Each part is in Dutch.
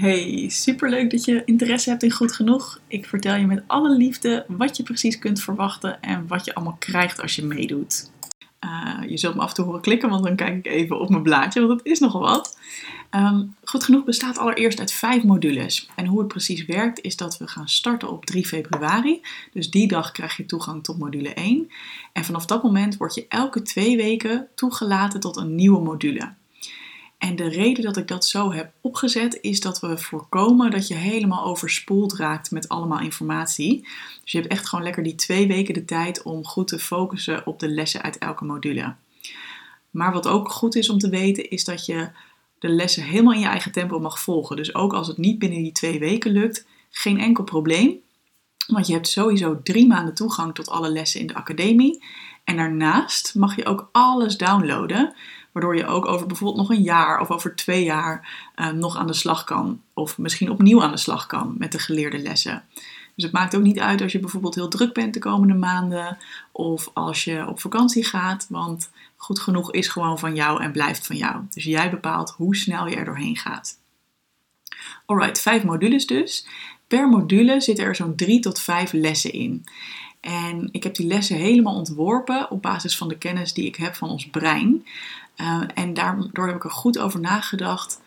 Hey, superleuk dat je interesse hebt in Goed Genoeg. Ik vertel je met alle liefde wat je precies kunt verwachten en wat je allemaal krijgt als je meedoet. Uh, je zult me af en toe horen klikken, want dan kijk ik even op mijn blaadje, want het is nogal wat. Um, goed genoeg bestaat allereerst uit vijf modules. En hoe het precies werkt is dat we gaan starten op 3 februari. Dus die dag krijg je toegang tot module 1. En vanaf dat moment word je elke twee weken toegelaten tot een nieuwe module. En de reden dat ik dat zo heb opgezet is dat we voorkomen dat je helemaal overspoeld raakt met allemaal informatie. Dus je hebt echt gewoon lekker die twee weken de tijd om goed te focussen op de lessen uit elke module. Maar wat ook goed is om te weten is dat je de lessen helemaal in je eigen tempo mag volgen. Dus ook als het niet binnen die twee weken lukt, geen enkel probleem. Want je hebt sowieso drie maanden toegang tot alle lessen in de academie. En daarnaast mag je ook alles downloaden. Waardoor je ook over bijvoorbeeld nog een jaar of over twee jaar uh, nog aan de slag kan. Of misschien opnieuw aan de slag kan met de geleerde lessen. Dus het maakt ook niet uit als je bijvoorbeeld heel druk bent de komende maanden. Of als je op vakantie gaat. Want goed genoeg is gewoon van jou en blijft van jou. Dus jij bepaalt hoe snel je er doorheen gaat. Alright, vijf modules dus. Per module zitten er zo'n drie tot vijf lessen in. En ik heb die lessen helemaal ontworpen op basis van de kennis die ik heb van ons brein. Uh, en daardoor heb ik er goed over nagedacht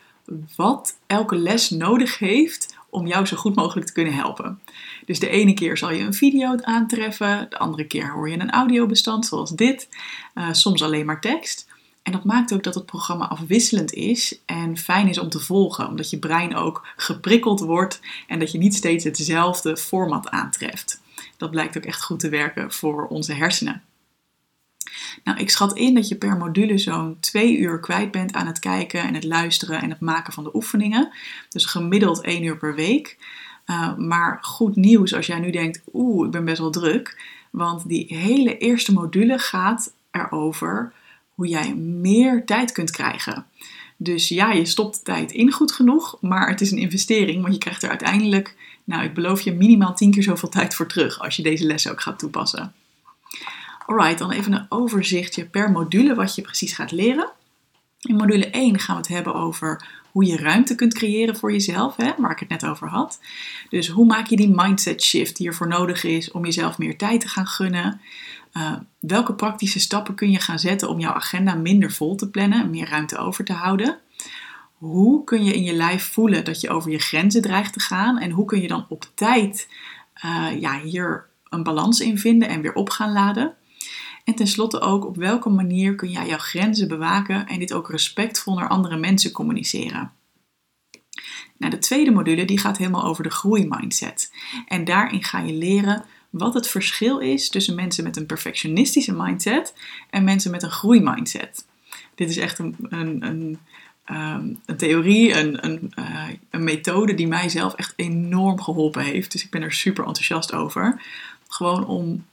wat elke les nodig heeft om jou zo goed mogelijk te kunnen helpen. Dus de ene keer zal je een video aantreffen, de andere keer hoor je een audiobestand zoals dit, uh, soms alleen maar tekst. En dat maakt ook dat het programma afwisselend is en fijn is om te volgen, omdat je brein ook geprikkeld wordt en dat je niet steeds hetzelfde format aantreft. Dat blijkt ook echt goed te werken voor onze hersenen. Nou, ik schat in dat je per module zo'n twee uur kwijt bent aan het kijken en het luisteren en het maken van de oefeningen. Dus gemiddeld één uur per week. Uh, maar goed nieuws als jij nu denkt, oeh, ik ben best wel druk. Want die hele eerste module gaat erover hoe jij meer tijd kunt krijgen. Dus ja, je stopt tijd in goed genoeg, maar het is een investering, want je krijgt er uiteindelijk, nou, ik beloof je minimaal tien keer zoveel tijd voor terug als je deze lessen ook gaat toepassen. Alright, dan even een overzichtje per module wat je precies gaat leren. In module 1 gaan we het hebben over hoe je ruimte kunt creëren voor jezelf, hè, waar ik het net over had. Dus hoe maak je die mindset shift die ervoor nodig is om jezelf meer tijd te gaan gunnen? Uh, welke praktische stappen kun je gaan zetten om jouw agenda minder vol te plannen en meer ruimte over te houden? Hoe kun je in je lijf voelen dat je over je grenzen dreigt te gaan? En hoe kun je dan op tijd uh, ja, hier een balans in vinden en weer op gaan laden? En tenslotte ook op welke manier kun jij jouw grenzen bewaken en dit ook respectvol naar andere mensen communiceren. Nou, de tweede module die gaat helemaal over de groeimindset. En daarin ga je leren wat het verschil is tussen mensen met een perfectionistische mindset en mensen met een groeimindset. Dit is echt een, een, een, ehm, een theorie, uh, een methode die mij zelf echt enorm geholpen heeft. Dus ik ben er super enthousiast over. Gewoon om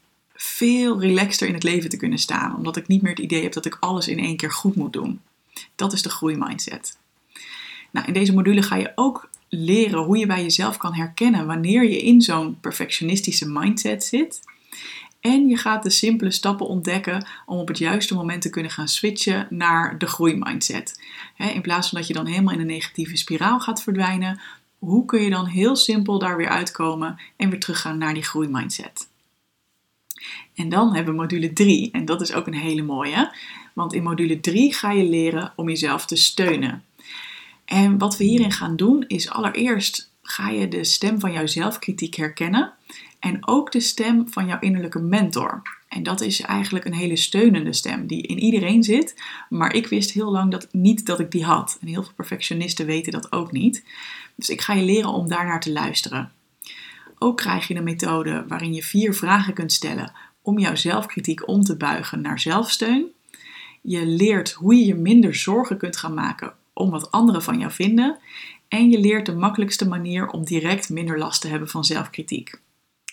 veel relaxter in het leven te kunnen staan. Omdat ik niet meer het idee heb dat ik alles in één keer goed moet doen. Dat is de groeimindset. Nou, in deze module ga je ook leren hoe je bij jezelf kan herkennen wanneer je in zo'n perfectionistische mindset zit. En je gaat de simpele stappen ontdekken om op het juiste moment te kunnen gaan switchen naar de groeimindset. In plaats van dat je dan helemaal in een negatieve spiraal gaat verdwijnen, hoe kun je dan heel simpel daar weer uitkomen en weer teruggaan naar die groeimindset? En dan hebben we module 3 en dat is ook een hele mooie. Want in module 3 ga je leren om jezelf te steunen. En wat we hierin gaan doen is allereerst ga je de stem van jouw zelfkritiek herkennen en ook de stem van jouw innerlijke mentor. En dat is eigenlijk een hele steunende stem die in iedereen zit, maar ik wist heel lang dat, niet dat ik die had. En heel veel perfectionisten weten dat ook niet. Dus ik ga je leren om daarnaar te luisteren. Ook krijg je een methode waarin je vier vragen kunt stellen om jouw zelfkritiek om te buigen naar zelfsteun. Je leert hoe je je minder zorgen kunt gaan maken om wat anderen van jou vinden. En je leert de makkelijkste manier om direct minder last te hebben van zelfkritiek.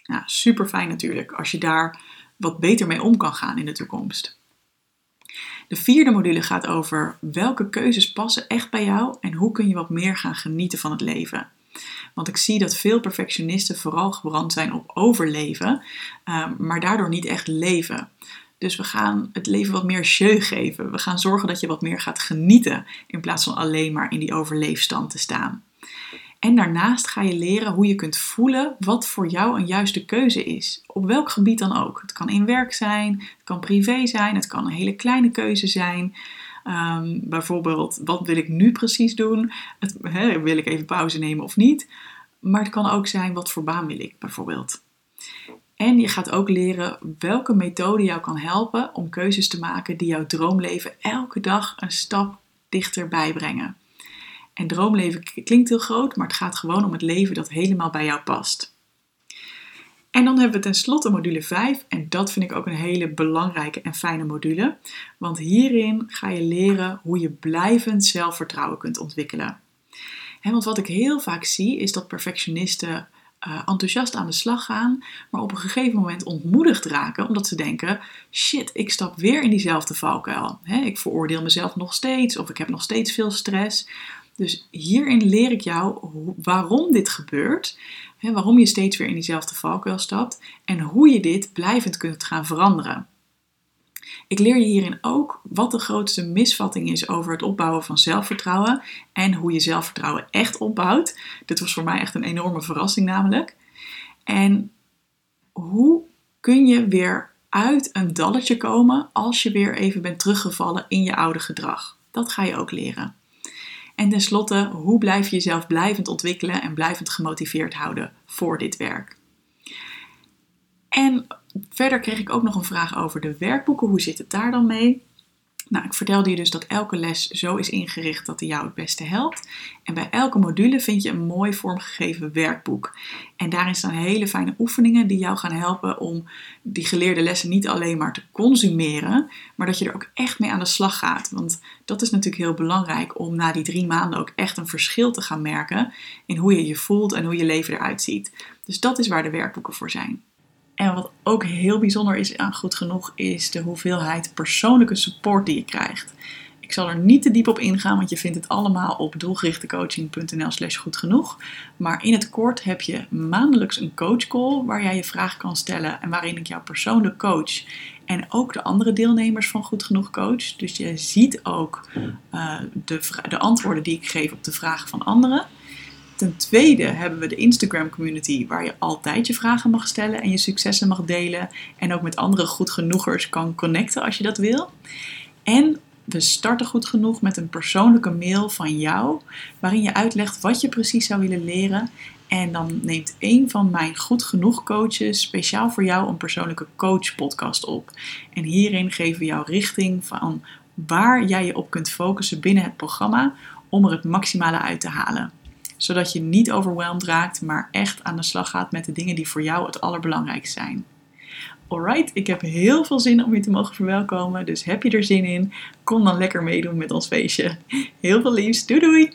Nou, super fijn natuurlijk als je daar wat beter mee om kan gaan in de toekomst. De vierde module gaat over welke keuzes passen echt bij jou en hoe kun je wat meer gaan genieten van het leven. Want ik zie dat veel perfectionisten vooral gebrand zijn op overleven, ehm, maar daardoor niet echt leven. Dus we gaan het leven wat meer jeu geven. We gaan zorgen dat je wat meer gaat genieten in plaats van alleen maar in die overleefstand te staan. En daarnaast ga je leren hoe je kunt voelen wat voor jou een juiste keuze is. Op welk gebied dan ook. Het kan in werk zijn, het kan privé zijn, het kan een hele kleine keuze zijn. Ehm, bijvoorbeeld, wat wil ik nu precies doen? Wil ik even pauze nemen of niet? Maar het kan ook zijn, wat voor baan wil ik bijvoorbeeld? En je gaat ook leren welke methode jou kan helpen om keuzes te maken die jouw droomleven elke dag een stap dichterbij brengen. En droomleven klinkt heel groot, maar het gaat gewoon om het leven dat helemaal bij jou past. En dan hebben we tenslotte module 5 en dat vind ik ook een hele belangrijke en fijne module, want hierin ga je leren hoe je blijvend zelfvertrouwen kunt ontwikkelen. want wat ik heel vaak zie is dat perfectionisten uh, enthousiast aan de slag gaan, maar op een gegeven moment ontmoedigd raken omdat ze denken: shit, ik stap weer in diezelfde valkuil. ik veroordeel mezelf nog steeds of ik heb nog steeds veel stress. Dus hierin leer ik jou waarom dit gebeurt, waarom je steeds weer in diezelfde valkuil stapt en hoe je dit blijvend kunt gaan veranderen. Ik leer je hierin ook wat de grootste misvatting is over het opbouwen van zelfvertrouwen en hoe je zelfvertrouwen echt opbouwt. Dit was voor mij echt een enorme verrassing namelijk. En hoe kun je weer uit een dalletje komen als je weer even bent teruggevallen in je oude gedrag? Dat ga je ook leren. En tenslotte, hoe blijf je jezelf blijvend ontwikkelen en blijvend gemotiveerd houden voor dit werk? En verder kreeg ik ook nog een vraag over de werkboeken. Hoe zit het daar dan mee? Nou, ik vertelde je dus dat elke les zo is ingericht dat die jou het beste helpt. En bij elke module vind je een mooi vormgegeven werkboek. En daarin staan hele fijne oefeningen die jou gaan helpen om die geleerde lessen niet alleen maar te consumeren, maar dat je er ook echt mee aan de slag gaat. Want dat is natuurlijk heel belangrijk om na die drie maanden ook echt een verschil te gaan merken in hoe je je voelt en hoe je leven eruit ziet. Dus dat is waar de werkboeken voor zijn. En wat ook heel bijzonder is aan Goed Genoeg, is de hoeveelheid persoonlijke support die je krijgt. Ik zal er niet te diep op ingaan, want je vindt het allemaal op doelgerichtecoaching.nl slash goed genoeg. Maar in het kort heb je maandelijks een coachcall waar jij je vragen kan stellen en waarin ik jou persoonlijk coach. En ook de andere deelnemers van Goed Genoeg Coach. Dus je ziet ook uh, de, de antwoorden die ik geef op de vragen van anderen. Ten tweede hebben we de Instagram community waar je altijd je vragen mag stellen en je successen mag delen. En ook met andere goed genoegers kan connecten als je dat wil. En we starten goed genoeg met een persoonlijke mail van jou waarin je uitlegt wat je precies zou willen leren. En dan neemt een van mijn goed genoeg coaches speciaal voor jou een persoonlijke coach podcast op. En hierin geven we jou richting van waar jij je op kunt focussen binnen het programma om er het maximale uit te halen zodat je niet overweldigd raakt, maar echt aan de slag gaat met de dingen die voor jou het allerbelangrijkste zijn. Alright, ik heb heel veel zin om je te mogen verwelkomen, dus heb je er zin in? Kom dan lekker meedoen met ons feestje. Heel veel liefs, doei doei!